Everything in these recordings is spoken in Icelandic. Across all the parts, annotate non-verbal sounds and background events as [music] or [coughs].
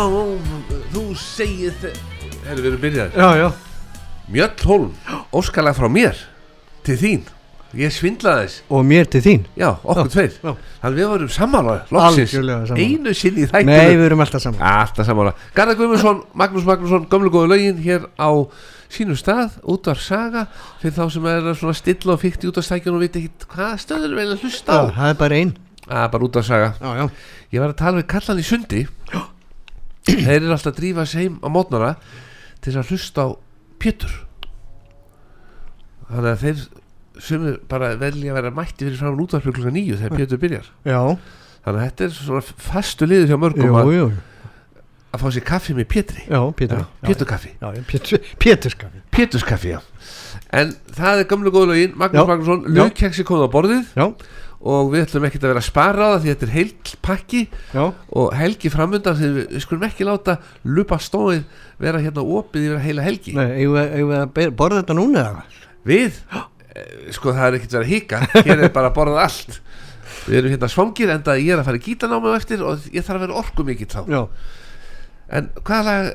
Þú segir þe Herru, við erum byrjar Já, já. Mjöll Hólm, óskalag frá mér Til þín. Ég svindlaði þess. Og mér til þín. Já, okkur Já, tveir. já. Þannig við vorum Algjörlega sammála. Einu sinni í þættinu Nei, við erum alltaf saman Alltaf sammála. Garðar Guðmundsson, Magnús Magnússon Gömlu góðu lögin hér á sínu stað út af saga. Fyrir þá sem er svona stilla og fykti út af stækjun og veit ekki hvaða stöður við erum að hlusta á. Já, það er bara ein. Að bara út af saga. Já, já. Ég var að tala við kallan í sundi [clears throat] þeir eru alltaf að drífa sig heim á mótnara til að hlusta á Pétur. Þannig að þeir sumir bara velja að vera mætti fyrir fram útvarpið klukka nýju þegar Pétur byrjar. Já, þannig að þetta er svona fastu liður hjá mörgum jú, að, jú að fá sér kaffi með Já, Pétur. Já, Péturkaffi Já, En það er gamlu góðu lögin, Magnús. Magnússon. Lögkeksi komið á borðið. Já, Og við ætlum ekkert að vera að spara á það Því þetta er heill pakki. Já. Og helgi framundan Því við, við skulum ekki láta lupa stóið Vera hérna opið yfir heila helgi. Nei, eigum við- eigum við að ber- borða þetta núna eða? Við, eh, sko það er ekkert verið að hika. Hér er bara að borða allt. Við erum hérna svangir Enda ég er að fara í gítanámi á eftir Og ég þarf að vera orku mikill þá. Já, En hvað lag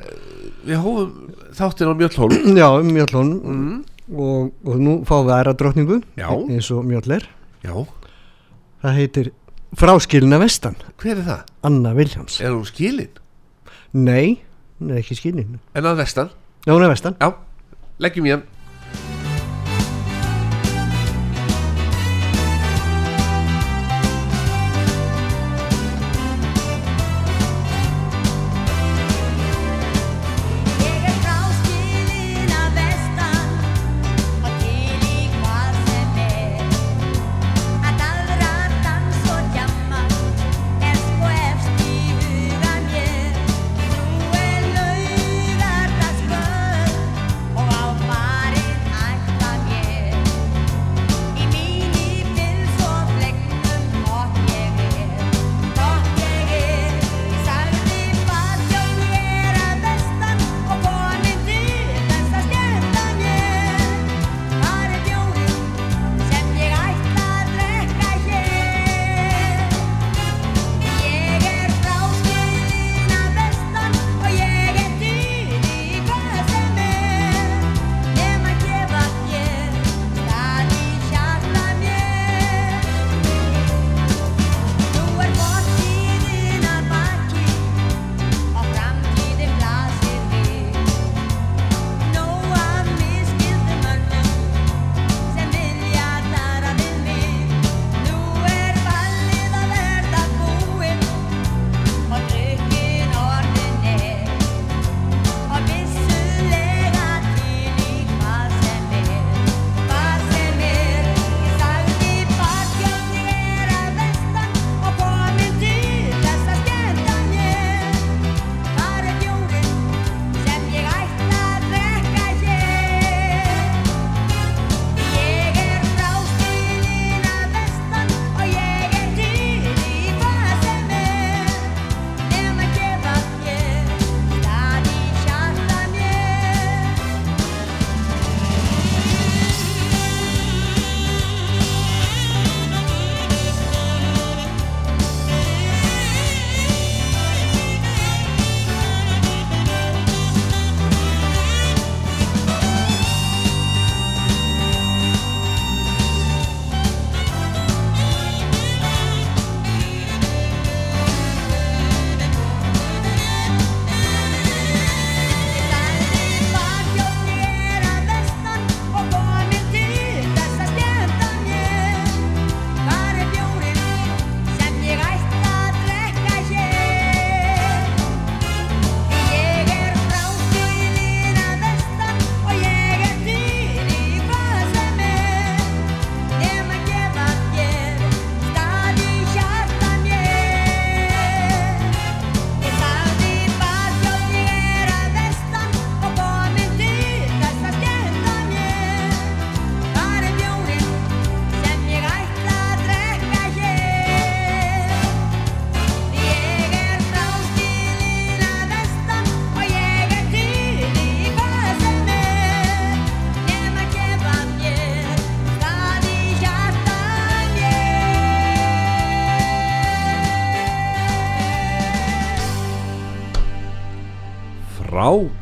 Við hófum þáttin á Mjöllhólm. [clears throat] Já, um mjöllunum mm. og, og nú fáum við aðra drottningu Já. eins og mjöll er. Já, Það heitir Fráskilina vestan hver er það? Anna Viljáms Er hún skilin? Nei, hún er ekki skilin En að vestan? Já, hún er vestan Já, leggjum í hann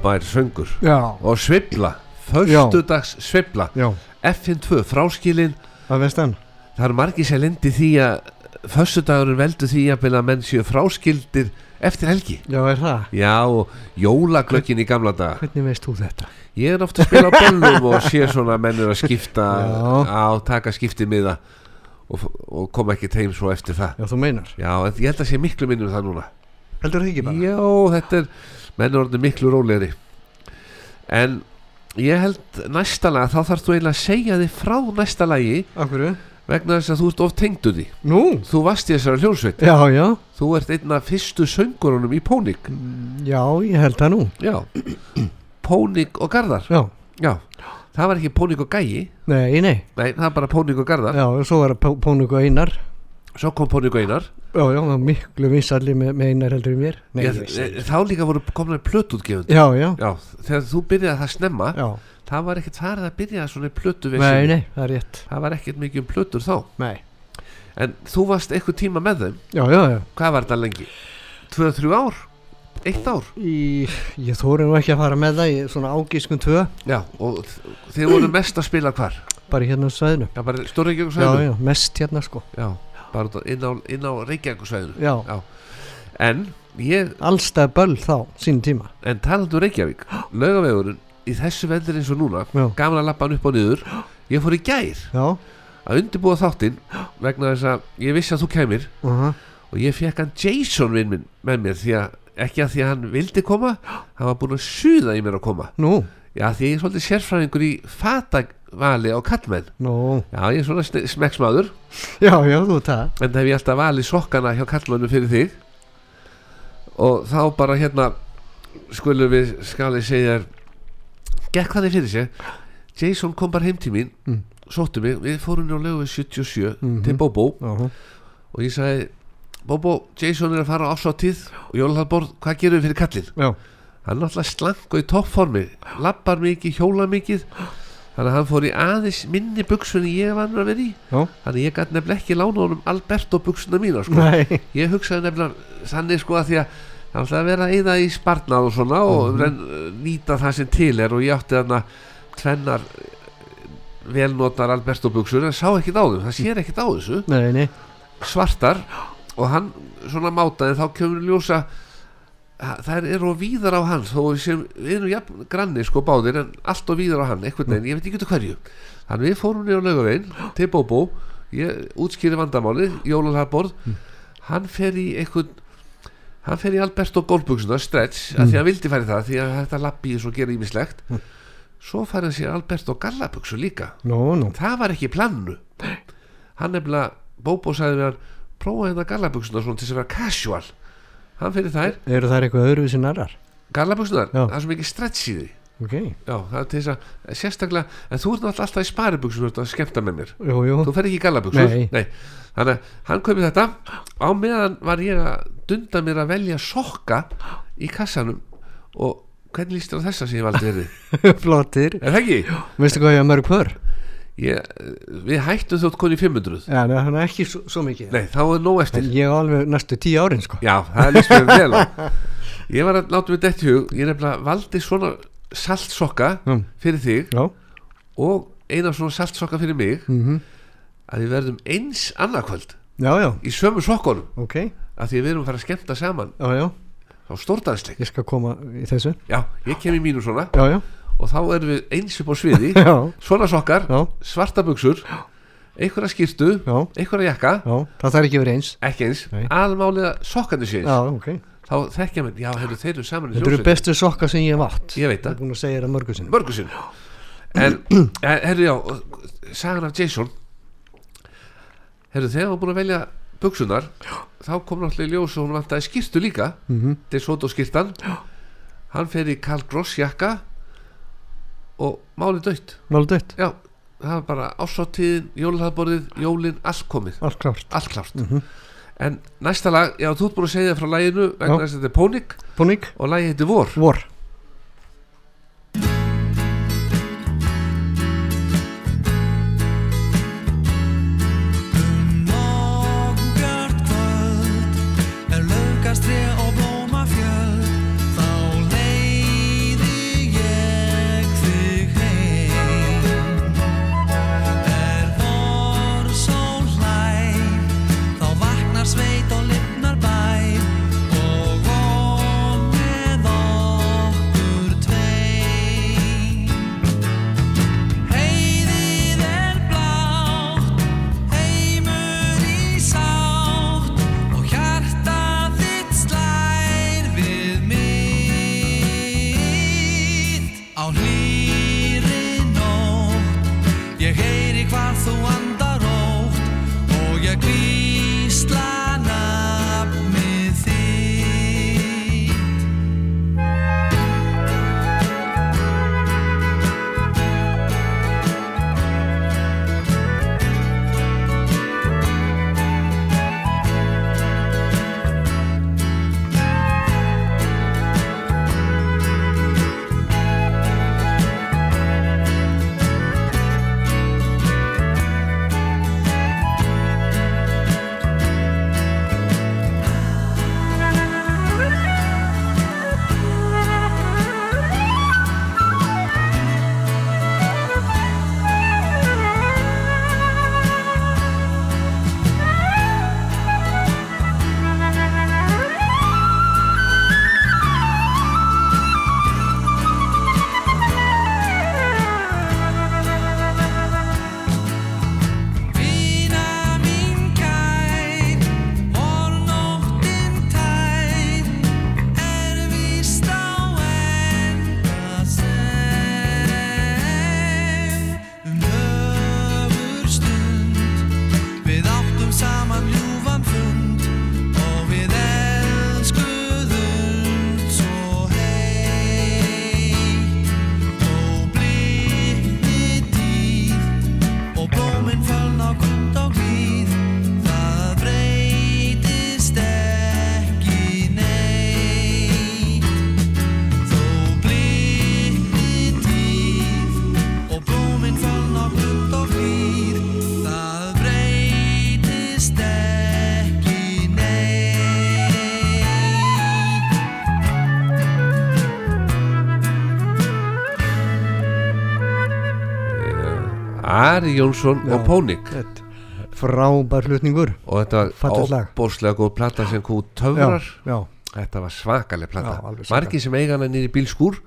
frábær söngur. Já, og svibla, föstudags svibla já, FN2, fráskilin. Að vestan. Það eru margir sem lendi því að föstudagurinn veldu því að menn séu fráskildir eftir helgi. Já, er það? já og jólaglöggin í gamla daga. Hvernig veist þú þetta? ég er ofta að spila á [laughs] böllum og sé svona mennur að skipta á taka skiptið miða og, og koma ekki heim svo eftir það. Já, þú meinar. Já, ég held að sé miklu minnum það núna. Heldur það ekki bara? Já, þetta er menn er orðin miklu rólegri en ég held næsta lag þá þarfst þú eiginlega að segja þig frá næsta lagi Akkur vegna þess að þú ert of tengdu því. Nú? þú varst í þessari hljónsveit Já, já. Þú ert einn af fyrstu söngurunum í Pónik. Já, ég held það nú. Já. Pónik og Garðar. Já, já, það var ekki Pónik og Gæi. Nei, nei. Nei, það var bara Pónik og Garðar. Já, og svo var það Pónuk og Einar svo kom Pónik og Einar Já, já, það var miklu vinsalli með, með Einar heldur í mér. Nei, ég, ég vissi þá líka voru komna plötútgefund Já, já, já, þegar þú byrjaði það snemma já. það var ekkert farið að byrja svona plötu Nei, nei, það er rétt. Það var ekkert mikið um plötur þá. Nei. En þú varst eitthvað tíma með þeim. Já, já, já. Hvað var þetta lengi? 2-3 ár? Eitt ár? í, Ég þóri nú ekki að fara með það í svona ágískun 2 Já, og þið voru mest að spila hvar? Bara hérna á svæðinu. Já, bara stóra Já, Reykjavíkusvæðinu? já, mest hérna sko. Já, bara inn á, inn á Reykjavíkusvæðinu. En, ég, allstað böll þá, sín tíma. En talandu Reykjavík [gasps] Laugavegurinn í þessu veðri eins og núna Já, Gaman að lappa hann upp og niður. [gasps] Ég fór í gær já, að undirbúa þáttinn Vegna þess að ég vissi að þú kemur uh Og ég fekk hann Jason vinn minn með mér Því að, ekki að því að hann vildi koma [gasps] Hann var búinn að suða í mér að koma. Nú, Já, því ég er svolítið sérfræðingur í fatavali á kallmenn. nú Já, ég er svona smekksmaður, Já, já, þú það en það hef ég alltaf valið sokkana hjá kallmennu fyrir þig. Og þá bara hérna, skulum við skalið segja gekk það þið fyrir sig. Jason kom bara heim til mín, Mm. sóttu mig, við fórum á lögu 77 Mhm. til Bobo Já, og ég sagði, Bobo, Jason er að fara á ásáttíð og Jólahalborð, hvað gerum við fyrir kallinn? já, hann er alltaf slank og í toppformi lappar mikið, hjóla mikið þannig að hann fór í aðeins minni buksunni ég var að vera í. Já. Þannig að ég gæti nefnilega ekki lána honum Alberto buksuna mína sko. Ég hugsaði nefnilega þannig sko að því að það alltaf að vera að eyða í sparnað og svona og Mhm. nýta það sem til er og ég átti þarna tvennar eh, velnotar Alberto buksur en sá ekkit á þeim, það sér ekkit á þessu. Nei, nei. Svartar. Og hann svona mátaði þá kemur ljósa að þær eru og víðar á hann þó við erum jafn granni sko báðir en allt og víðar á hann, einhvern veginn, ég veit ekki hverju. Þannig við fórum niður á laugavegin til Bóbó, ég útskýri vandamálið Jólalhaborð, hann fer í einhvern hann fer í Alberto golfbuxuna, stretch af því að hann vildi færi það, því að þetta lappi svo gera ímislegt svo fær hann sér Alberto gallabuxu líka. Nú, nú. Það var ekki plannu. Hann nefnilega, Bóbó sagði hann prófa hérna gallabuxuna svona til að vera casual hann fyrir þær, Eru það eitthvað öðruvísi narrar? gallabuxunar Já. það er svo mikið stretch í því Ok, já, það er til þess að, sérstaklega en þú ert alltaf í sparibuxur að skemmta með mér jú, jú þú fer ekki í gallabuxur Nei. þannig að hann komið þetta á meðan var ég að dunda mér að velja sokka í kassanum og hvernig líst þér á þessa sem ég valdi verið [laughs] Flottir er það ekki? Veistu hvað ég að mörg pör? Ég, við hættum þótt koni 500 Já, hann er ekki svo, svo mikið. Nei, þá er nóg eftir. En ég á alveg næstu tíu árin sko. Já, það er líst mér vel [laughs] Ég var að láta mig dætt í hug Ég nefnilega valdi svona saltsokka Já, fyrir þig já. og eina svona saltsokka fyrir mig mm að við verðum eins annarkvöld Já, já, í sömu sokkunum. Ok. Að því við erum að fara að skemmta saman. Já, já, á stórdansleik. Ég skal koma í þessu. Já, ég kem í mínu svona. Já, já, og þá erum við eins upp á sviði. [laughs] Svona sokkar, já, svarta buksur einhverja skýrtu, einhverja jakka. Já Það þarf ekki verið eins. Ekki eins, almálega sokkandi sé eins. Já, ok. Þá þekkja mér, já, hefur þeir eru saman Þetta eru bestu sokka sem ég hef átt. Ég veit það. er búin að segja það mörgu sinni. Mörgu sinn en, [clears throat] eh, herru já sagan af Jason. Herru þegar var búin að velja buksunar þá kom náttúrulega í ljós og hún vantaði skýrtu líka. Mm -hmm. og skýrtan hann fer í Karl Gross jakka og máli dött Málu dött, já, það var bara ásáttíðin jólaðborðið, jólin, allt komið. Allt klárt. Allt klárt. Mhm. en næsta lag, já þú ert búin að segja frá laginu vegna þess að þetta er Pónik Pónik, og lagi heitir Vor. Vor Ari Jónsson Já. og Pónik frábær hlutningur og þetta var óbóðslega góð plata sem hún töfrar. Já, þetta var svakaleg alveg margir sem eiga hana í bílskúr.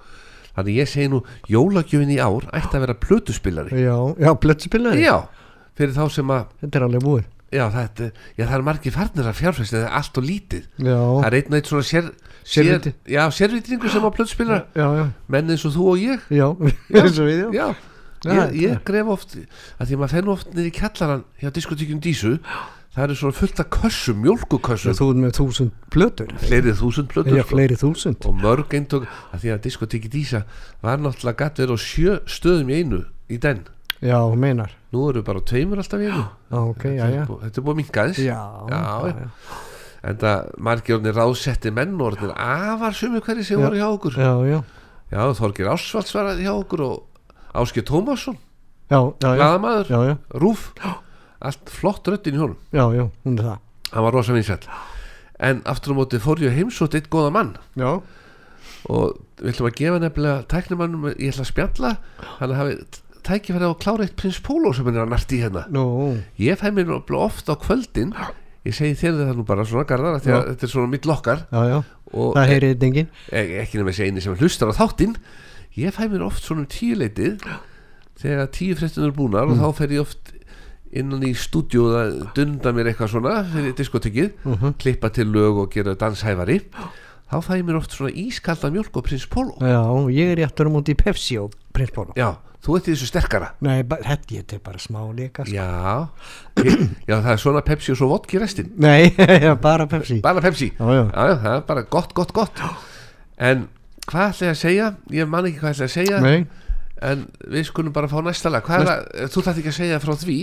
Þannig ég segi nú jólagjöfin í ár ætti að vera plötuspillari. Já, já, blötspilari já, fyrir þá sem að þetta er alveg búið. Já, þetta, já, það er margir farnir að fjárfæsta það er allt og lítið. Já, það er einn og einn svona sér, sér, sérvitringu sem á plötuspillara menn eins og þú og ég. Já, [laughs] eins og við, já, já, Já, ég, ég gref oft að því að maður fennu oft niður í kjallaran hjá diskotíkjum Dísu. Það eru svona fullt af kössum, mjólkukössum þú ert með þúsund plötur. Fleiri þúsund plötur já, sko. fleiri þúsund. Og mörg eintök að því að diskotíki Dísa var náttúrulega gatt verið á sjö stöðum í einu í den. Já, meinar. Nú eru bara tveimur alltaf í einu. Já, ok, já, þetta, já er búið- þetta er búið mingaðis já, Já, já. en það margir orðinir ráðsetti menn orðinir afar sumi hverju sem voru hjá okkur. Já, já, já, Þorgir Ásvalds var hjá okkur og Áskir Tómasson já, Rúf. Allt flott röddin í honum. Já, já, hún er það. Hann var rosa vinsæll. En aftur á móti fór ég að heimsótt eitt góða mann. Já, og við ætlum að gefa nefnilega tæknumannum ég ætla að spjalla hann hafi tækifæri á að klára eitt prins Pólo sem er að narti hérna. Nú, ég fæ mér nefnilega oft á kvöldin ég segi þér það nú bara svona garðar að þetta er svona mitt lokkar. Já, já. Það heyrið þetta enginn. e- ekki nefnilega eini sem hlustar á þáttinn ég fæ mér oft svona um tíuleitið þegar tíu fréttunar er búnar og þá fer ég oft innan í stúdíu að dunda mér eitthvað svona fyrir diskotekið klippa til lög og gera danshæfari. Þá fæ ég mér oft svona ískalda mjölk og prins Pólo já, ég er réttur á móti í Pepsi og Prins Pólo já, þú ert í þessu sterkara. Nei, þetta þetta er bara smá leika sko. já, ég, já það er svona Pepsi og svo vodki restin. Nei, já, [laughs] bara Pepsi. Bara Pepsi. Já, já, það er bara gott, gott, gott. En hvað ætla ég að segja? Ég man ekki hvað ætla ég að segja nei, en við skulum bara fá næsta lag. Hvað er það, þú þarf ekki að segja frá því.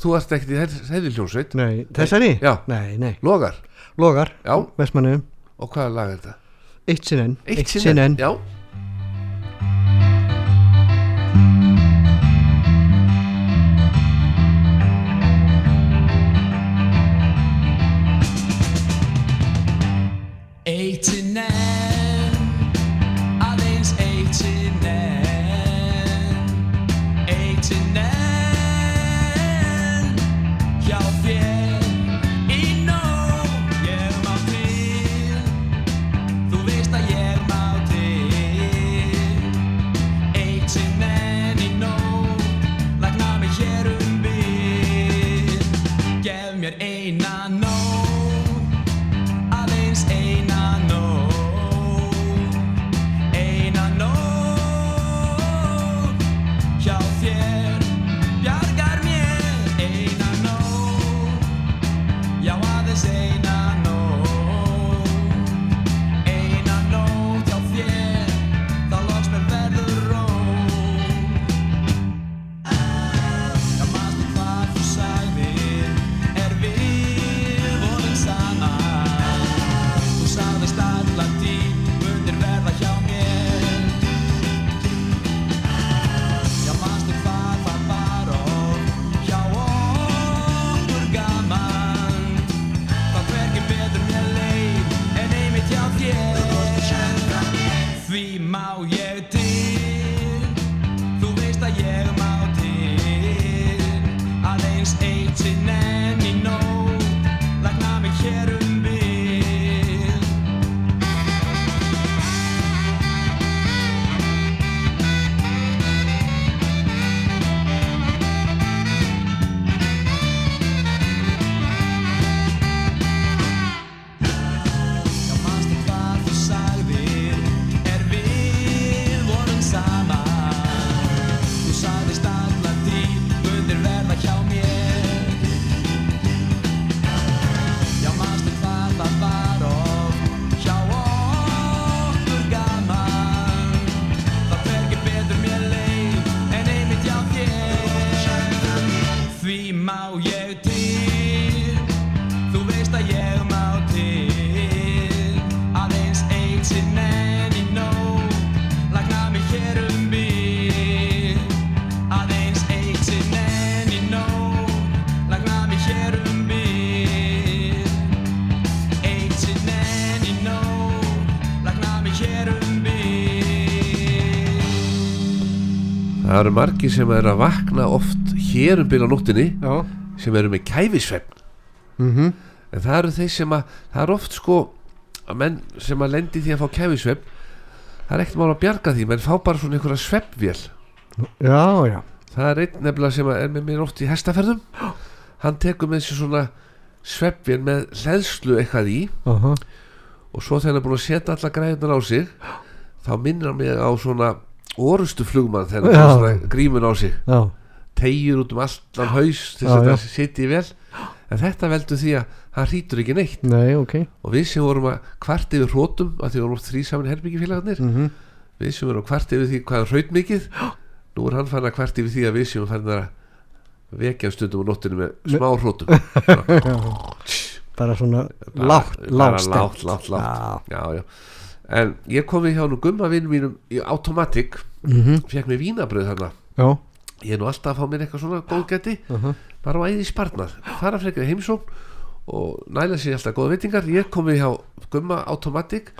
Þú ert ekkert í þeirri hljónsveit nei, þessari? Já. nei, nei, Logar, logar, Já. vestmanniðum og hvaða lag er þetta? eitt sinn enn, Eitt sinn enn. Já, Það eru margir sem eru að vakna oft hér um byrja nóttinni Já. sem eru með kæfisvefn. Mm en það eru þeir sem að það er oft sko að menn sem að lendi því að fá kæfisvefn það er ekkert mál að bjarga því menn fá bara svona einhverja svefnvél. Já, já. Það er einn nefnilega sem er með mér oft í hestaferðum. Hann tekur með sér svona svefnvél með hleðslu eitthvað í Aha. og svo þegar hann er búin að setja alla græðunar á sig þá minnir hann mig á svona orustu flugmann þegar Já. er svona grímun á sig. Já, tegir út um allan haus til þess að það sitji vel. En þetta veldur því að hann hrýtur ekki neitt. Nei, ok. Og við sem vorum að kvart yfir hrótum að því vorum þrý saman herbyggifélagarnir mm við sem vorum að kvart yfir því hvað er hraut mikið nú er hann fann að kvart yfir því að við sem fann að vekja stundum á nóttinu með smá hrótum [laughs] Bara svona lágt, lágt, lágt. Já, já, já en ég kom við hjá nú gumma vinn mínum í Automatic mm fekk mér vínabröð þarna. Já. Ég er nú alltaf að fá mér eitthvað svona góðgæti. Uh bara á æði sparnað fara frekar heimsókn og næla sér alltaf góða veitingar. Ég kom við hjá Gumma Automatic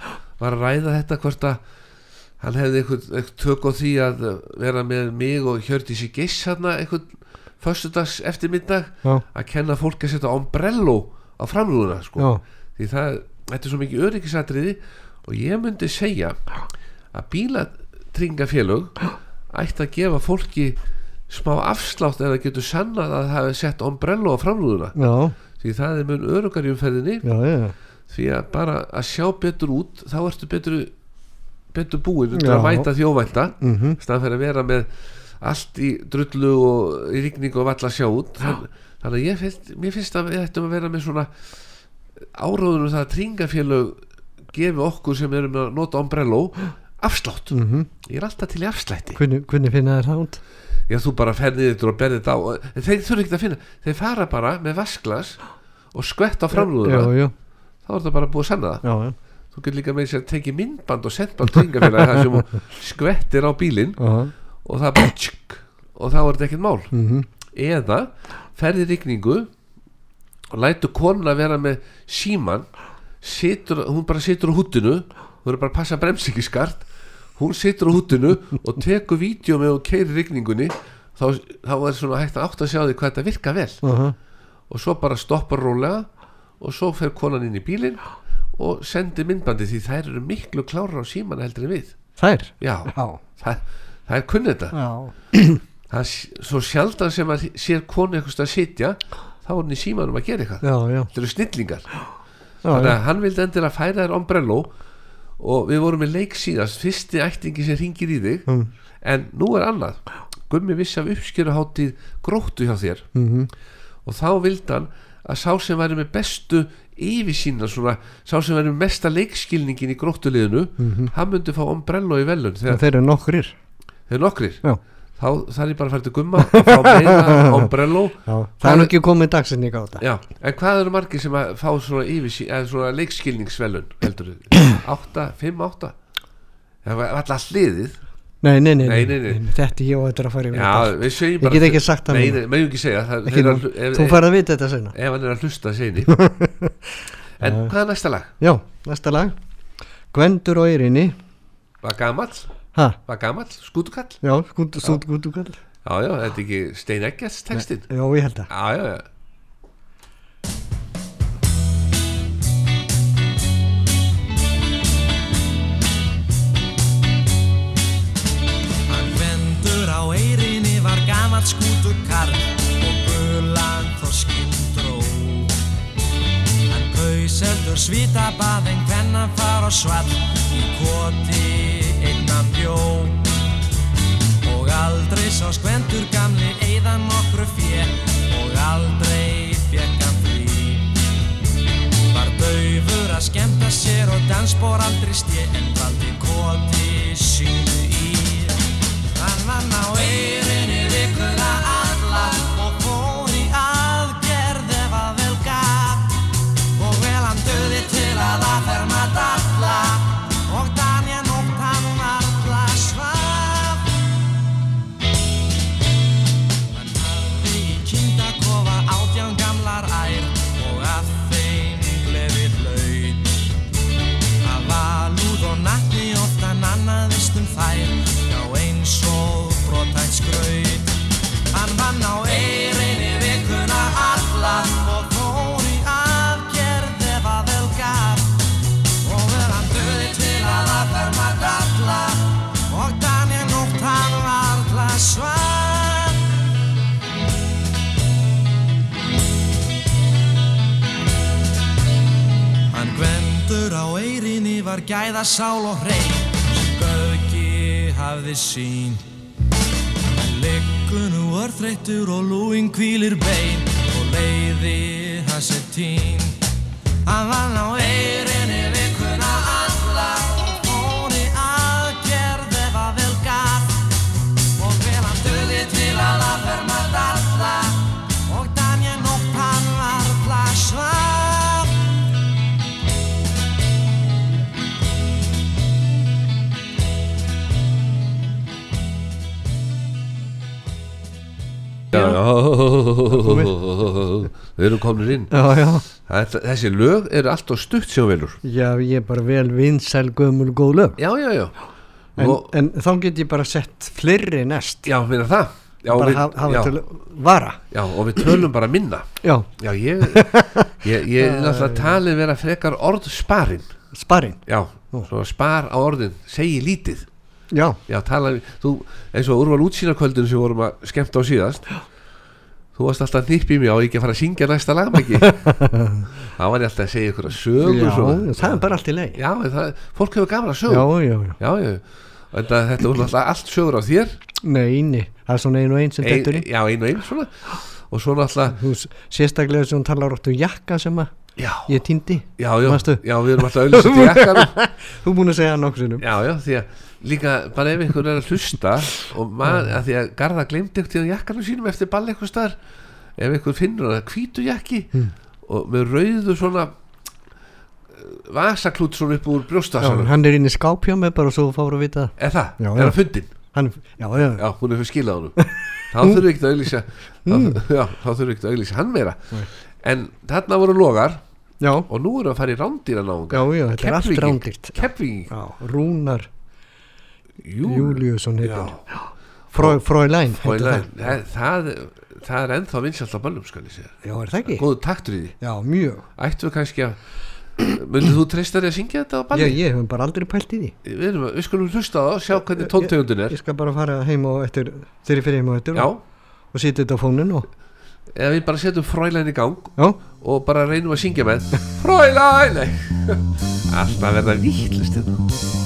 var að ræða þetta hvort að hann hefði eitthvað, eitthvað tök á því að vera með mig og Hjördís í geiss hérna eitthvað föstudags eftirmyndag Já, að kenna fólk að setja ombrello á framrúðuna sko. því það, þetta er svo mikið öryggisatriði og ég myndi segja að bílatringafélög ætti að gefa fólki smá afslátt eða getur sannað að það hafi sett ombrello á framrúðuna. Já, því það er mun örugar í umferðinni. Já, já, því að bara að sjá betur út þá ertu betur, betur búin Já. að mæta þjóvænta mhm, staðan fyrir að vera með allt í drullu og í rigningu og valla sjá út. Þann, þannig að ég finnst, finnst að við ættum að vera með svona áráðunum það að tringafélög gefi okkur sem erum að nota ombrello afslátt. Mhm. Ég er alltaf til í afslætti. Hvernig, hvernig finna það út? já þú bara ferðið þetta og berðið þetta á þeir þurfa ekki að finna, þeir fara bara með vasklas og skvett á já, þá er það bara búið að sanna það. Já, já, þú getur líka með sér að tekið myndband og senda á tringafélagi það sem skvettir á bílinn og það bara tsk, og þá er þetta ekkert mál. Mhm, eða ferði rigningu og lætur konuna vera með síman situr, hún bara situr á húttinu hún er bara að passa að bremsa ekki skart hún situr á húttinu og tekur vídeo með og keiri rigningunni þá, þá er svona hægt að átt að sjá því hvað þetta virka vel. Aha, og svo bara stoppar rólega og svo fer konan inn í bílinn og sendir myndbandi því þær eru miklu klára á síman heldur en við. Þær? já, Já, það, það er kunnið þetta. Já, [clears throat] það er svo sjaldan sem að sér konu eitthvað að sitja þá er hann í símanum að gera eitthvað. Já, já, þetta eru snillingar. já, þannig að hann vildi að færa þér ombrello og við vorum með leik síðast fyrsti ættingi sem ringir í þig. Mm, en nú er annað. Gummi vissi af uppskeruháttíð gróttu hjá þér. Mhm, og þá vildi hann að sá sem væri með bestu yfirsýna svona, sá sem væri með mesta leikskilningin í gróttuliðinu mhm. hann myndi fá ombrello í velun þegar þeir eru nokkrir. Þeir eru nokkrir? Já, þá þarf ég bara að fara til Gumma og fá meira [laughs] ombrello það er ekki komið dagsinni á þetta. Já, en hvað eru margir sem að fá svona, eða svona þið? 8, 5, 8 Það var alltaf hliðið Nei, nei, nei, Nei, nei, nei. þetta ég á þetta að fara yfir Ég bara get ekki sagt það þú færð að vita þetta senna ef hann er að hlusta segni [laughs] En hvað er næsta lag? Já, næsta lag. Gvendur og Eirinni Var gamall? Ha, Var gamall? Skútukall? já, skútu, skútu, skútu, skútu Já, já, þetta er ekki Stein Eggerts textin Já, ég held að Já, já, já. Hann vendur á eirinni var gamalt skútur karl og gulan þorskinn dró. Hann kaus heldur svítabað en hvenna far og svall í koti hann bjó og aldrei sá skvendur gamli eiðan okkur fjö og aldrei fekk hann frí. Var dauður að skemta sér og dansbór aldrei stjö en valdi koti syngu í. Hann var ná eirinni vikuna alla. Og fór í aðgerð ef að vel gaf og vel hann döði til að aðferma dalla. Gæða sál og hrein. Sem göðgi hafði sín Liggur nú örþreyttur og lúin kvílir bein. Og leiði hans er tín Hann vann á eirinni við erum komin inn. Já, já, Þetta, Þessi lög eru alltaf stutt sem velur já, ég er bara vel vinsæl gömul góð lög. Já, já, já. En, og, en þá get ég bara sett fleiri næst. Já, meina það. Já, bara við, hafa, já, til vara. Já, og við tölum bara minna. Já, Já, ég [laughs] Ég, ég er náttúrulega talið vera frekar orð sparinn? Sparinn Já, spar á orðin Segi lítið. Já, Já, tala Þú, eins og úrval útsýnarkvöldin sem vorum að skemmta á síðast Þú varst alltaf nýpp í mig á ekki að fara að syngja næsta lagmæki [laughs] Það var ég alltaf að segja ykkur að sögur já svo. það er bara allt í leið Já, það, fólk hefur gaman að Já, já, já, Já, Þetta, þetta er alltaf allt sögur á þér. Nei, nei Það er svona einu og einn sem ein, dettur í Já, einu og einu svona. Og svo náttúrulega Þú s- sérstaklega sem hún talar óttu jakka sem að Já, ég týndi já, já, Manstu? já, við erum alltaf auðvitað [laughs] til jakkanum [laughs] Þú búin að segja það nokkuð sinnum Já, já, því að líka bara ef einhver er að hlusta og maður, að því að Garða glemdi ekkert í jakkanum sínum eftir ball eitthvað staðar ef einhver finnur að hvítu jakki og með rauðu svona eh, vasaklút svona upp úr brjóstasanum hann er inn í skáp hjá mig bara svo þú fáur að vita það. Er það? Já, er já. það fundin? hann, Já, já, Já, hún er fyrir skilað honum [laughs] þá þurfum við ekki að þá, já, þá þurfum við ekki að auglýsa hann meira Nei. En þarna voru logar. Já, og nú erum við að fara í rándýra náunga. Já, já, þetta er allt rándýrt. Kefvíking Já, Rúnar Jú, Júliusson já, Fräulein. það. það, er ennþá vinsalt á böllum skal ég segja. Já, er það ekki? góðu taktur í því. Já, mjög. Ættu við kannski að myndið þú treysta þér að syngja þetta á Já, balli? ég hef bara aldrei pælt í því. Við, erum, við skulum hlusta á og sjá hvernig tóntegundin er. Ég skal bara fara heim og eftir ég fyrir heim og eftir já, og, og sitja þetta á fónin og eða við bara setjum frælæn í gang Já, og bara reynum að syngja með. Frælæn [laughs] alltaf verða vittlust Niður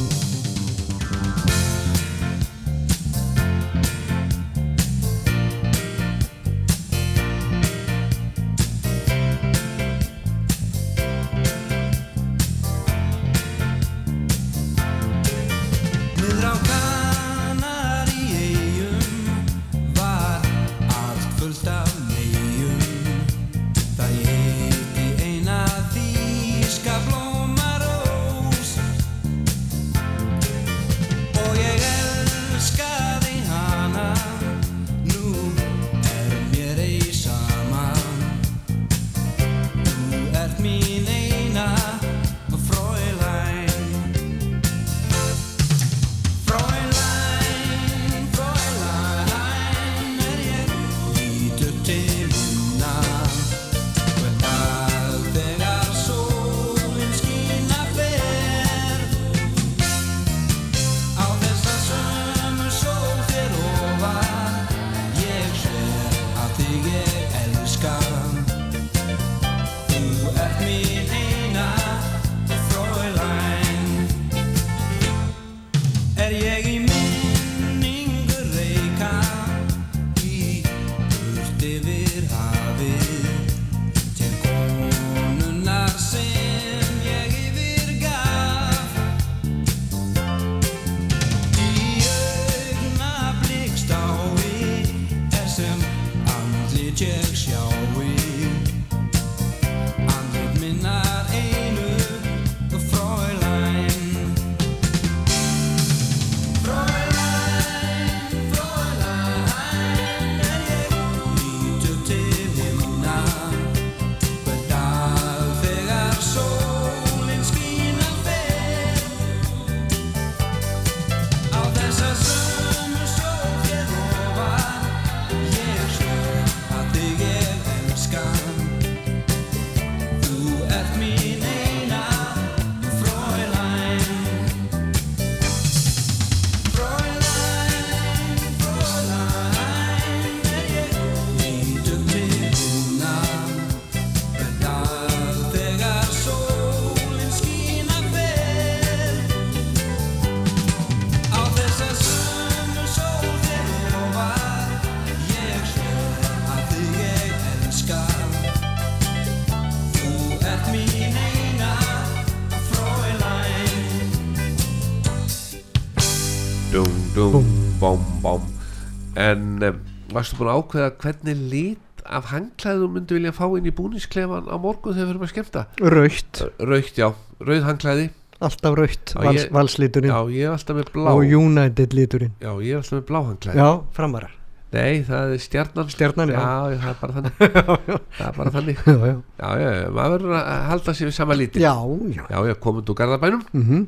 varstu búin að ákveða hvernig lit af hangklæðu myndi vilja fá inn í búningsklefan á morgun þegar við erum að skemmta? Raukt, Raukt, já, rauð hangklæði alltaf raukt vals, Valsliturinn. Já, ég er alltaf með blá. Og United liturinn. Já, ég er alltaf með blá hangklæði Já, framarar Nei, það er stjarnan. Stjarnan, já. já það er bara þannig. [laughs] Það er bara þannig. [laughs] Já, já, Já, já, maður verður að halda sér við sama líti já, já. Já, já, komund úr Garðabænum. Mm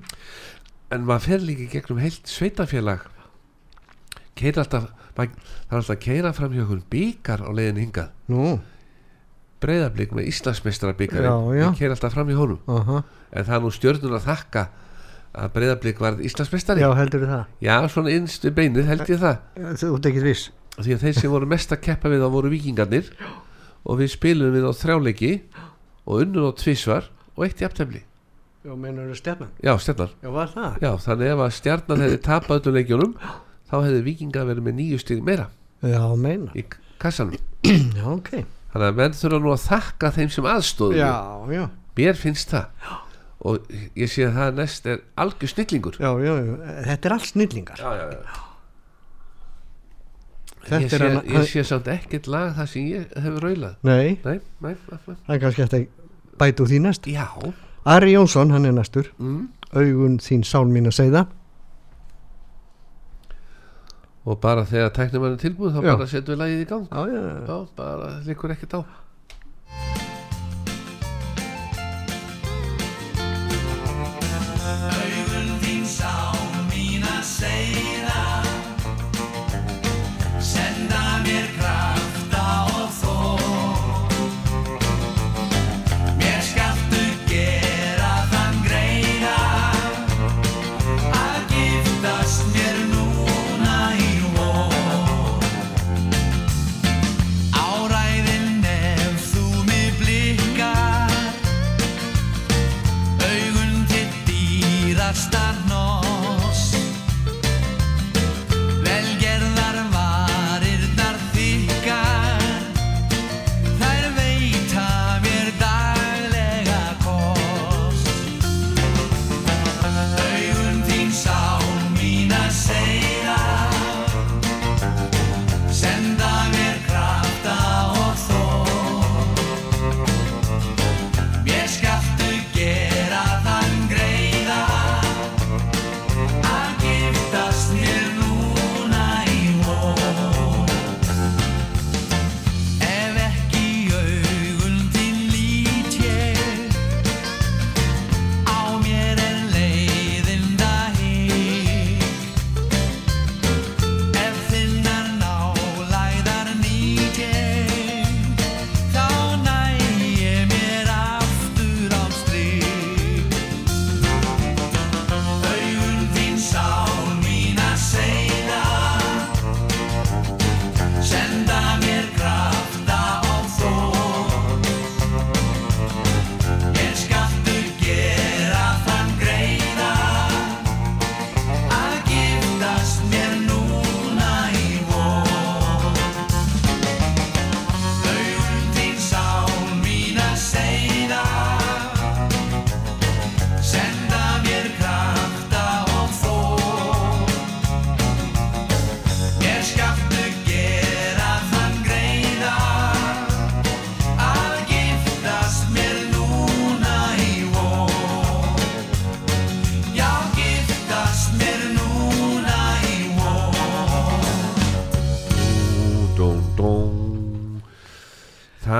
En maður fer líka gegnum heilt sveitafélag Keira alltaf Það er alltaf að keira fram hjá okkur byggar á leiðin hingað. Nú, Breiðablík með Íslandsmeistara byggar Já, já. Ég keira alltaf fram hjá honum. Aha, En það er nú stjörnun að þakka að Breiðablík varð Íslandsmeistari. Já, heldur það? Já, svona innstu beinið held ég það. Þú ert ekki viss? Því að þeir sem voru mest að keppa við þá voru vikingarnir Og við spilum við á þrjáleiki Og unnum á tvísvar Og eitt í aftefli Já, meinar þú stefnan? Já, stjarnar Já, var það? Já, þannig ef að stjarnar hefði tapað öllum leikjunum Þá hefði vikingar verið með nýju stig meira Já, meinar Í kassanum. Já, ok. Þannig að menn þurfa nú að þakka þeim sem aðstóðu. Já, já, Mér finnst það. Og ég sé að það næst er algjör snillingur. Já, já, já. Þetta er allt snillingar. Já, já, já. Þetta Ég, er sé, hann- ég sé samt ekkert lag það sem ég hefur raulað. Nei, Nei, nei, nei, nei. það er kannski eftir að bæta úr því næst. Já. Ari Jónsson, hann er næstur. Mm. Augun þín sál mín að segða Og bara þegar tæknum er tilbúið þá Já. bara setjum við lagið í gang. Já, já, bara líkur ekkert á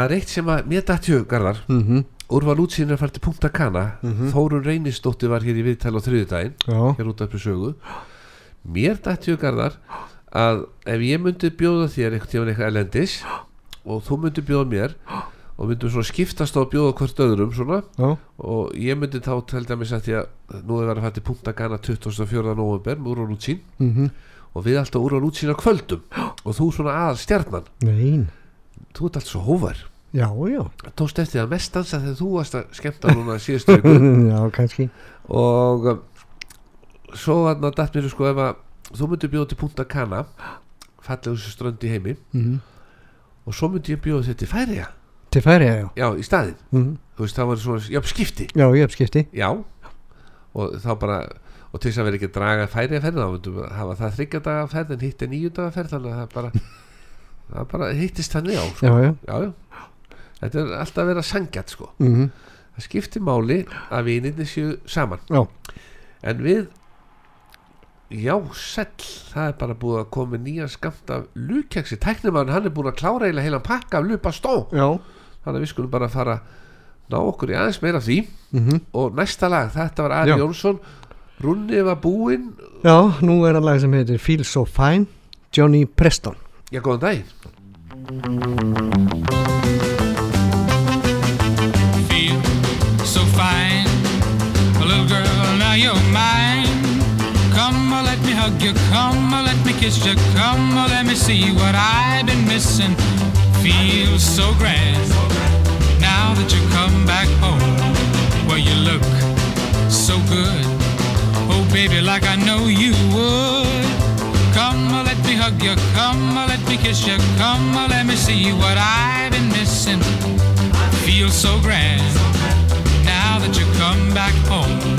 Það er eitt sem að mér dætti hugarðar mm -hmm. Úrval útsýnir að fara til Punta Cana. Þórun Reynisdóttir var hér í viðtal á þriðudaginn hér út af þessu sögu mér dætti hugarðar að ef ég myndi bjóða þér einhvern tímann eitthvað elendis og þú myndi bjóða mér og myndum svona skiptast á að bjóða hvort öðrum svona já, og ég myndi þá dæmis að því að nú er verið að fara til Punta Cana 24. november með úrval útsýn mm og við alltaf úrval útsýn á kvöldum og þú svona aðal stjarnan nein þú ert allt svo hóvar Já, já, tókst eftir að mest dansa þegar þú varst að skemmta núna síðustu [laughs] já, kannski. Og um, svo var það dætt mér sko ef að þú myndir bjóða til Punta Cana fallegustu strönd í heimi mm og svo myndi ég bjóða þetta til Færiða Til færi, já. Já, í staðinn, mm þú veist, það var svona já, skipti, Já, ég uppskipti. Já. Og þá bara, og til þess að vera ekki að draga færi að ferð þá myndum við hafa það þryggja daga ferð en hitt er nýju daga ferð þannig að það bara [laughs] það bara hittist þannig á sko. já, já, já. Þetta er alltaf að vera sangjart sko. mhm, það skiptir máli að vinirni séu saman. Já, en við já, sell það er bara búið að koma með nýjan skamt af lukjaksi, tæknimann hann er búin að klára eiginlega heilan pakka af lupa stó já, þannig að við skulum bara fara ná okkur í aðeins meira af því. Mhm, og næsta lag, þetta var Ari. Jónsson. Runni var búinn. Já, nú er að lag sem heitir Feel So Fine, Johnny Preston. já, góðan daginn you. Come on, let me kiss you. Come on, let me see what I've been missing. Feel so grand. Now that you come back home, well, you look so good. Oh, baby, like I know you would. Come on, let me hug you. Come on, let me kiss you. Come on, let me see what I've been missing feel so grand now that you come back home.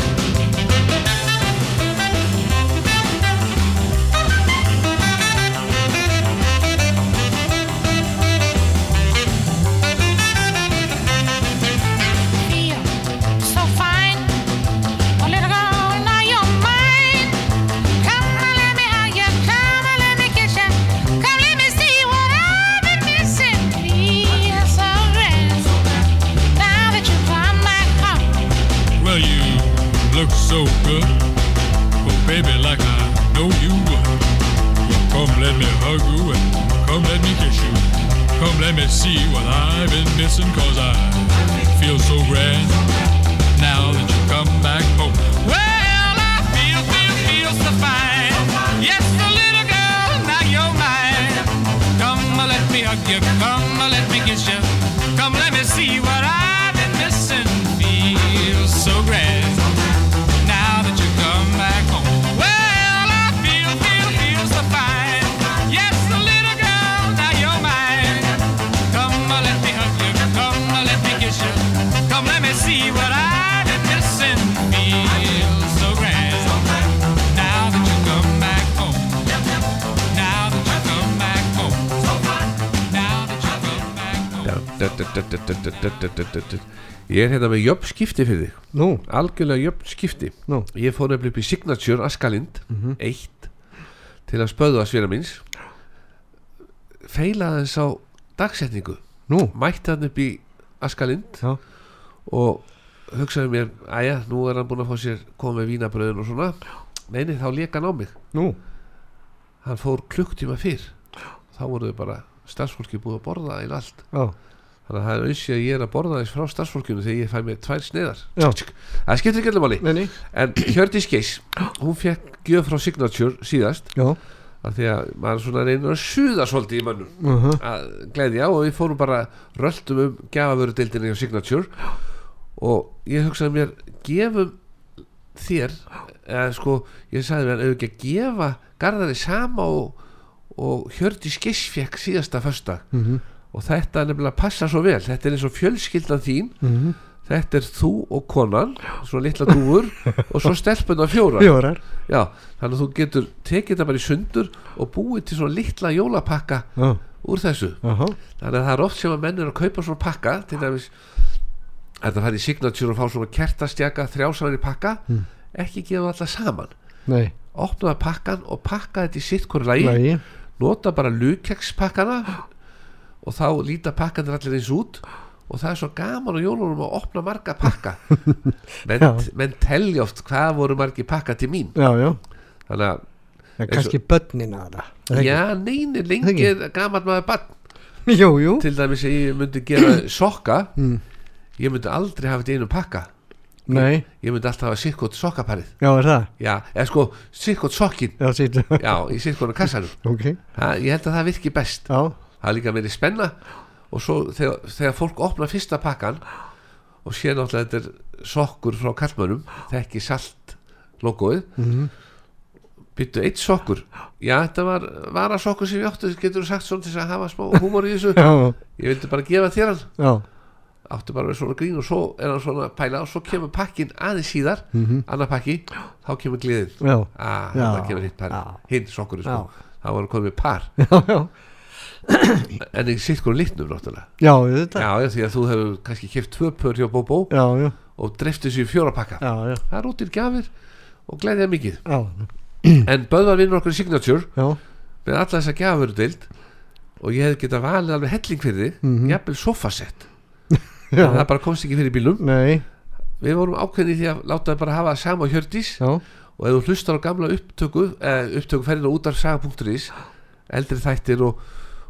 Er hérna með jöfn skipti fyrir þig. Nú, algjörlega jöfn skipti nú, ég fór nefnilega upp í Signature Askalind eitt til að spöðu að svira minns feilaði þess á dagsetningu. Nú, mætti hann upp í Askalind já, og hugsaði mér æja, nú er hann búin að fá sér koma með vínabröðin og svona. Neini, þá leka hann á mig. Nú, hann fór klukktíma fyrr. Þá voru þau bara starfsfólki búið að borða einn allt. Já, þannig að það er auðvitað að ég er að borða þess frá starfsfólkinu þegar ég fæ mér tvær sneiðar. Já. það skiptir ekki allir máli. En Hjördís Geis, hún fekk gjöf frá Signature síðast. Já, af því að maður svona reynir að suða svolítið í mönnum. Uh að gleðja og við fórum bara röltum um gafavörudeildinni á Signature. Og ég hugsaði mér gefum þér eða sko, ég sagði mér ekki að gefa Garðari sama og, og Hjördís Geis fekk síðasta fösta mhm, og þetta nefnilega passa svo vel. Þetta er eins og fjölskyldan þín. Mhm, þetta er þú og konan svo litla dúfur [laughs] og svo stelpuna fjóra fjórar, já, þannig að þú getur tekið þetta bara í sundur og búið til svona litla jólapakka já, úr þessu. Aha, þannig að það er oft sem að menn er að kaupa svona pakka til dæmis þetta fær í signature og fá svona kertastjaka þrjásanar í pakka Mm. ekki gefa alltaf saman. Nei, opnaða pakkan og pakka þetta í sitt hverju lagi. Nota bara lukekspakkana og þá líta pakkanir allir eins út. Og það er svo gaman á jólunum að opna marga pakka. [laughs] Menn, menn telja oft hvað voru margi pakka til mín. Já, já, þannig að, er kannski börnin að það, já, neini lengi gaman maður bann [laughs] jú, jú, til dæmis að ég myndi gera [coughs] sokka. Mm. ég myndi aldrei hafa þetta einu pakka. Nei, ég myndi alltaf hafa sikkot sokkaparið. Já, er það, já, eða sko, sikkot sokkin já, já, í sikkonu kassanum. [laughs] Ok, ha, ég held að það virki best. Já, það er líka meiri spenna. Og svo þegar, þegar fólk opna fyrsta pakkan og sé náttúrulega þetta er sokkur frá kallmönnum þekki salt logoið. Mhm, byttu eitt sokkur. Já þetta var varasokkur sem ég áttu getur þú sagt svona til að hafa smá húmor í þessu? [laughs] Ég vildi bara gefa þér hann. Já, átti bara að vera svona grín og svo er hann svona að pæla og svo kemur pakkin aðeins síðar annar pakki, þá kemur gleðin. Já, ah, það kemur hitt par hinn sokkurinn sko, þá var hann komið par. [laughs] Já, já en ekki sitt hvernig litnum náttúrulega. Já, þetta já, já, því að þú hefur kannski kipt tvö pör hjá Bóbó já, já, og drefti þessu í fjóra pakka. Já, já, það er útir gjafir og gleðið mikið. Já, en Böðvar vinnur okkur í Signature já, með alla þessa gjafur deild og ég hef getað valið alveg helling fyrir þig Mhm. jafnvel sofasett [laughs] já, en það bara komst ekki fyrir bílum nei, við vorum ákveðni í því að láta það bara hafa sama hjördís já, og ef þú hlustar á gamla upptöku eh, upptöku ferðin á útarsaga.is eldri þættir og,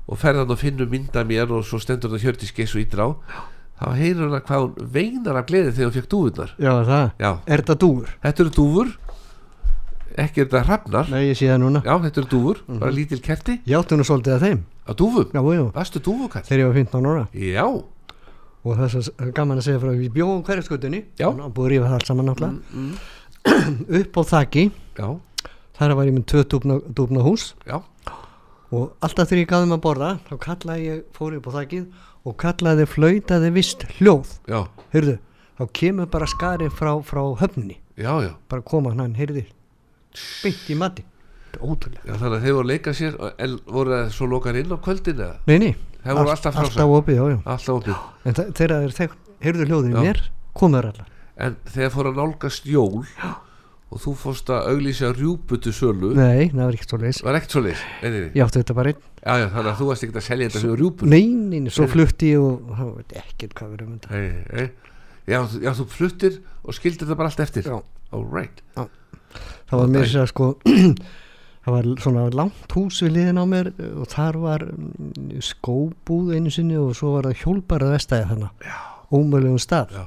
og ferðan og finnum mynda mér og svo stendur það hjördís geis og ídrá þá heyrur hana hvað hún veinar af gleði þegar hún fekk dúfurnar. Já, það? Já, er þetta dúr? þetta eru dúfur. Ekki er þetta hrafnar. Nei, ég sé það núna. Já, þetta eru dúfur, bara lítil kerti. Nú svolítið að þeim. Á dúfum, já, já, varstu dúfukall? Þegar ég var 15 ára. Já, og þess að gaman að segja frá við bjóðum hverjaskutunni Já. og búið að rífa það allt saman náttúrulega. Mm, [clears throat] upp á þakki já, þar var ég með tvö dúfna, dúfna hús já og alltaf þegar ég gaf þeim að borða þá kallaði ég, fór ég upp á þakkið og kallaði flautaði vist hljóð. Já, heyrðu, þá kemur bara skari frá, frá höfninni. Já, já, bara koma hann, heyrði beint í mati, þetta er ótrúlega já þannig að þeir voru að leika sér voru það svo lokar inn á kvöldin eða? Nei, nei, allt- alltaf alltaf opið, já, já. Alltaf opið. En þegar þeir heyrðu hljóðin Já. mér komuður allar. En þegar fór að nálgast jól og þú fórst að auglýsa rjúputu sölu. Nei, það var ekki svo leis var ekkert svo leis ég átti þetta bara einn. Já, já, þannig að þú varst ekkert að selja þetta sem rjúpur nei, nei, nei, svo flutti ég og það veit ekkert hvað við erum um þetta nei, nei. Já, já, þú fluttir og skildir þetta bara allt eftir? Já. all right. Það var mér sér að sko [clears throat] það var svona langt hús við liðin á mér og þar var mm, skóbúð einu sinni og svo var það hjólbarað vestæði þannig ómögulegum stað. Já.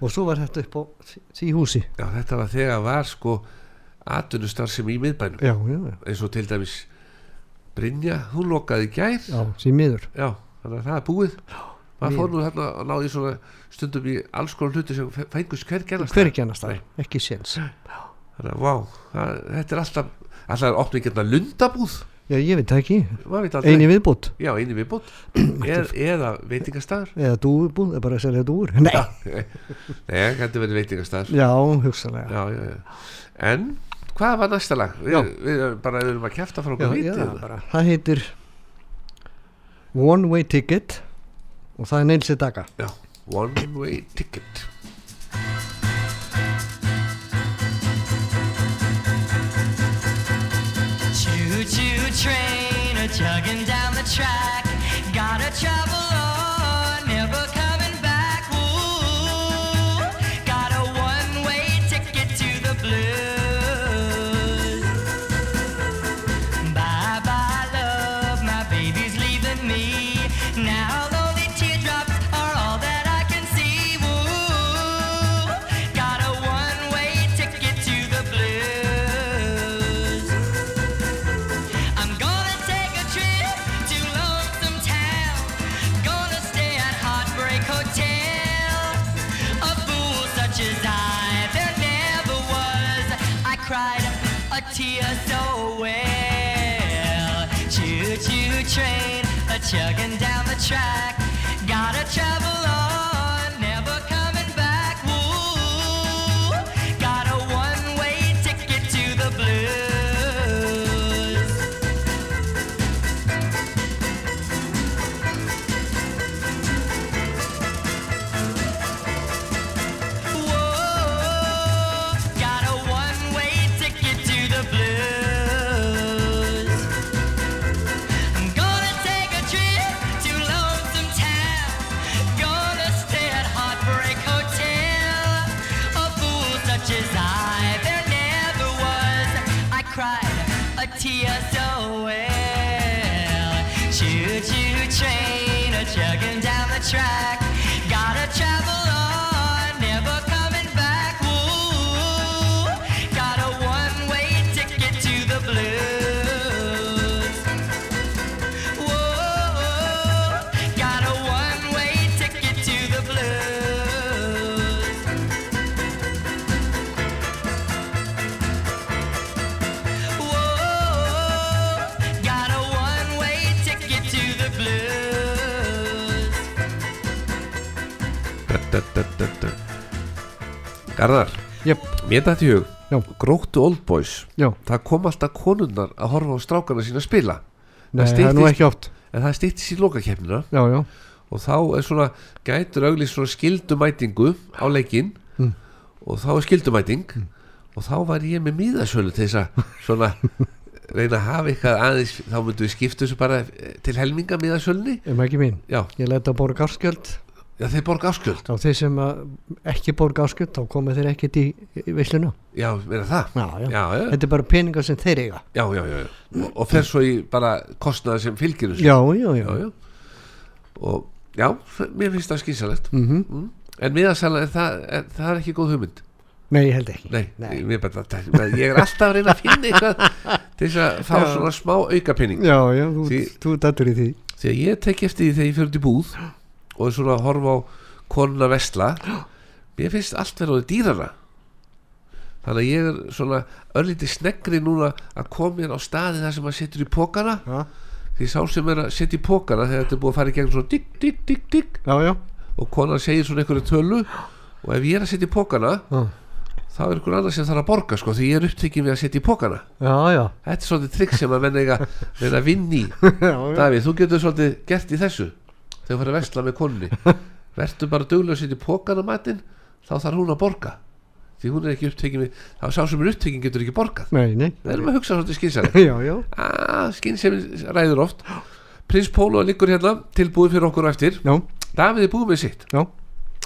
Og svo var þetta upp á því- húsi. Já, þetta var þegar var sko atvinnustar sem í miðbænum. Já, já, já, eins og til dæmis Brynja, hún lokaði gær. Já, því miður. Já, þannig að það er búið. Maður fór nú hérna að náði svona stundum í alls konar hluti sem fengus hver gennast hver ekki séns. Þannig að vá, það, þetta er alltaf alltaf opnið hérna lundabúð já, ég veit ekki, eini viðbútt já, eini viðbútt [clears throat] eða veitingastæður eða er bara að selja dúr nei, [laughs] nei, það getur verið veitingastæður já, hugsalega já, já, já. en hvað var næsta lag? Við, við bara erum að kæfta frá okkur já, vitið það, heitir One Way Ticket og það er Neilsi Daga. Já, one way ticket train a chugging down the track. Gotta travel train, a chugging down the track. Gotta travel Garðar? Jöp, mér dætti hug. Já. gróttu Old Boys. Já, það kom alltaf konunnar að horfa á strákarna sína að spila. Nei, það er nú ekki oft. En það stýttist í lokakefnina Já, já, og þá er svona gætur auglýst svona skildumætingu á leikinn. Mm. og þá er skildumæting. Og þá var ég með míðasölu til þess að svona [laughs] reyna að hafa eitthvað aðeins þá myndum við skipta þessu bara til helminga míðasölunni er maður ekki mín. Já, Ég leta að borga áskjöld já þeir borga áskjöld Þá þeir sem ekki borga áskjöld þá koma þeir ekkert í, veisluna. Já, meina það? Já, já. já, Þetta er bara peningar sem þeir eiga. Já, já, já. Og, og fer svo í bara kostnaði sem fylgir þessu. Já, já, já, og já, mér finnst það skýrsalegt Mhm. mm. en miðasala, það, það er ekki góð hugmynd? Nei, ég held ekki. Nei, Nei. Ég, ég er alltaf að reyna að finna eitthvað til þess að fá svona smá aukapenning Já, já, þú, Því- þú dættur í því. Því að ég tek eftir því þegar ég fyrir í búð og svona að horfa á konuna vesla. Mér finnst allt verið á dýrara. Þannig að ég er svona örlítið sneggri núna að koma mér á staði þar sem maður setur í pókana Já, því sá sem er að setja í pókana þegar þetta er búið að fara í gegn svona digg, digg, digg, digg já, já, og konan segir svona einhverju tölu. Og ef ég er að setja í pókana já, þá er einhver annar sem þarf að borga sko því ég er upptekinn við að setja í pókana Þetta er svolítið trikk sem að menn eiga reyna að vinni. [laughs] Davíð, þú getur svolítið gert í þessu þegar þú fyrir að vesla með konni [laughs] Vertu bara duglega að setja í pókana matinn þá þarf hún að borga. Því hún er ekki við þá sá sem er upptekinn getur ekki borgað. Nei, nei. Það erum að hugsa svolítið skynsæri [laughs] ah, Skynsæmi ræður oft. Prins Pólo liggur hérna tilbúið fyrir okkur á eftir. Já, Davíð er búið með sitt. Já,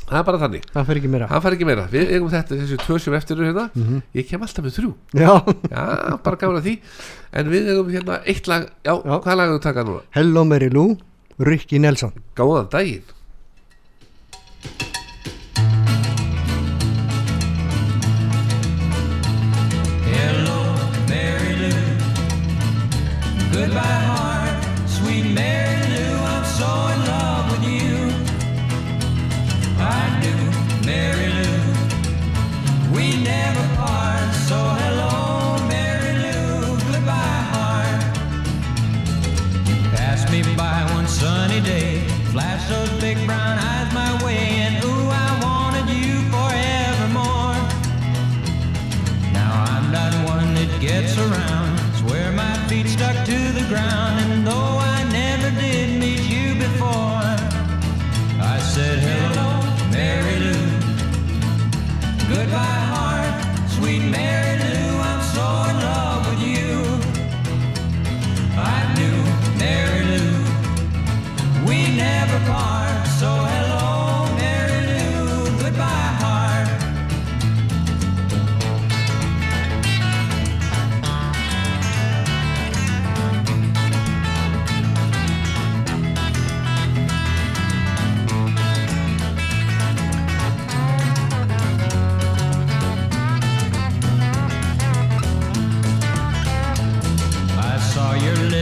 Það er bara þannig. Það fer ekki meira. Fær ekki meira. Við eigum þetta þessu tvö sem eftir hérna. Ég kem alltaf með þrjú. Já, Já, bara gaman að því. En við eigum hérna eitt lag. Já, Já. hvað lag er þú taka núna? Hello Mary Lou, Ricky Nelson. Góðan daginn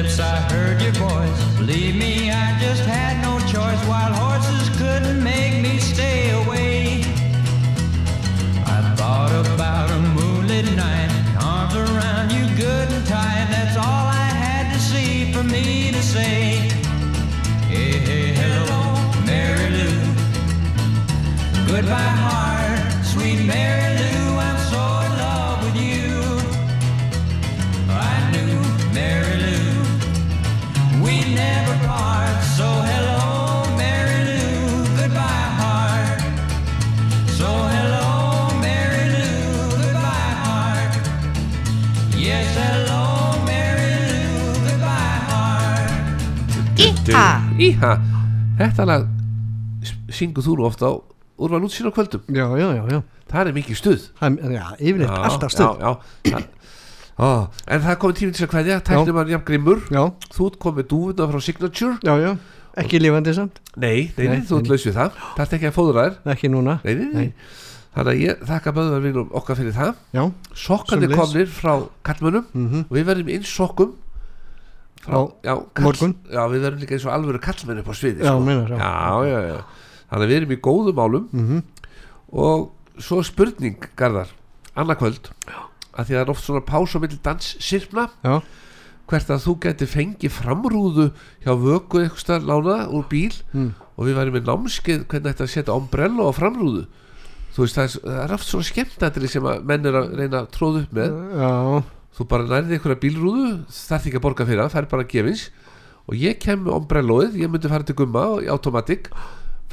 lips, I heard your voice. Believe me, I just had no choice. Wild horses couldn't make me stay away. I thought about a moonlit night, arms around you good and tight. That's all I had to see for me to say. Hey, hey, hello, Mary Lou. Goodbye, heart, Íha Þetta lag syngur þú nú ofta á úrval útsýn á kvöldum? Já, já, já, já, Það er mikið stuð. Það, já yfirleitt alltaf stöð já, já. Það- Ó, En það er komið tíminn til að kveðja. Tæknum hann Jafn Grimmur. Þú komið dúfuna frá Signature. Já, já, ekki lifandi samt. Nei, nei, nei, Nei, þú við það. Það ert ekki að fóðra þær Ekki núna. Nei, nei, nei. Þannig að ég þakka böðvarvinum okkar fyrir það. Sokkandi komnir frá kallmönnum mhm, og við verðum inn sokkum frá, Á já, morgun. Já, við verðum líka eins og alvöru kallmenn upp á sviði Já, sko. meinar, já. já, já, já. Þannig að við erum í góðum málum. Mhm, og svo er spurning Garðar, annarkvöld að því að það er oft svona pás á milli danssirfna Já, hvert að þú geti fengið framrúðu hjá vöku eitthvað lána úr bíl mm, og við værum með námskeið hvernig þetta að setja ombrello á framrúðu? Þú veist það er, það er oft svona skemmtættri sem að menn er að reyna að tróða upp með. Já, þú bara nærði einhverja bílrúðu þarf ekki að borga fyrir það, það er bara gefins. Og ég kem með ombrelloið ég myndi fara til gumma í automatic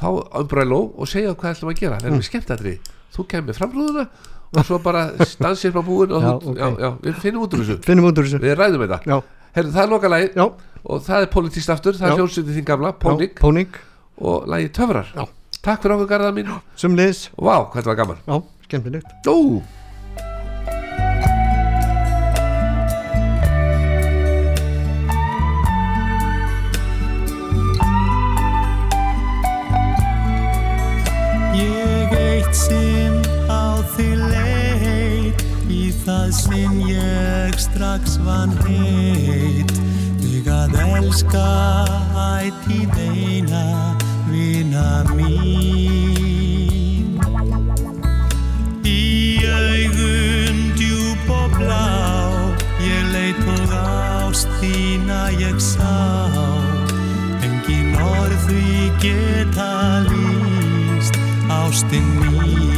fá ombrello og segja hvað ætlum að gera. Það er með skemmtættri, þú kem með framrúðuna og svo bara stansir frá búin og Já, þú, ok. já, já, við finnum út úr þessu. Finnum út úr þessu. Við ræðum þetta. Já, Herru, það er loka lagi já, og það er politíst aftur, það er hljómsveitin þín gamla, Pónik. Og lagi Töfrar. Já. Takk fyrir okkur garða mín sumliðs Vá, hvað þetta var gaman sinn á því leit Í það sinn ég strax vann heit. Þig að elska ætíð eina vina mín. Í augun djúb og blá Ég leit og ást þína ég sá. Engin orð því geta ástin mín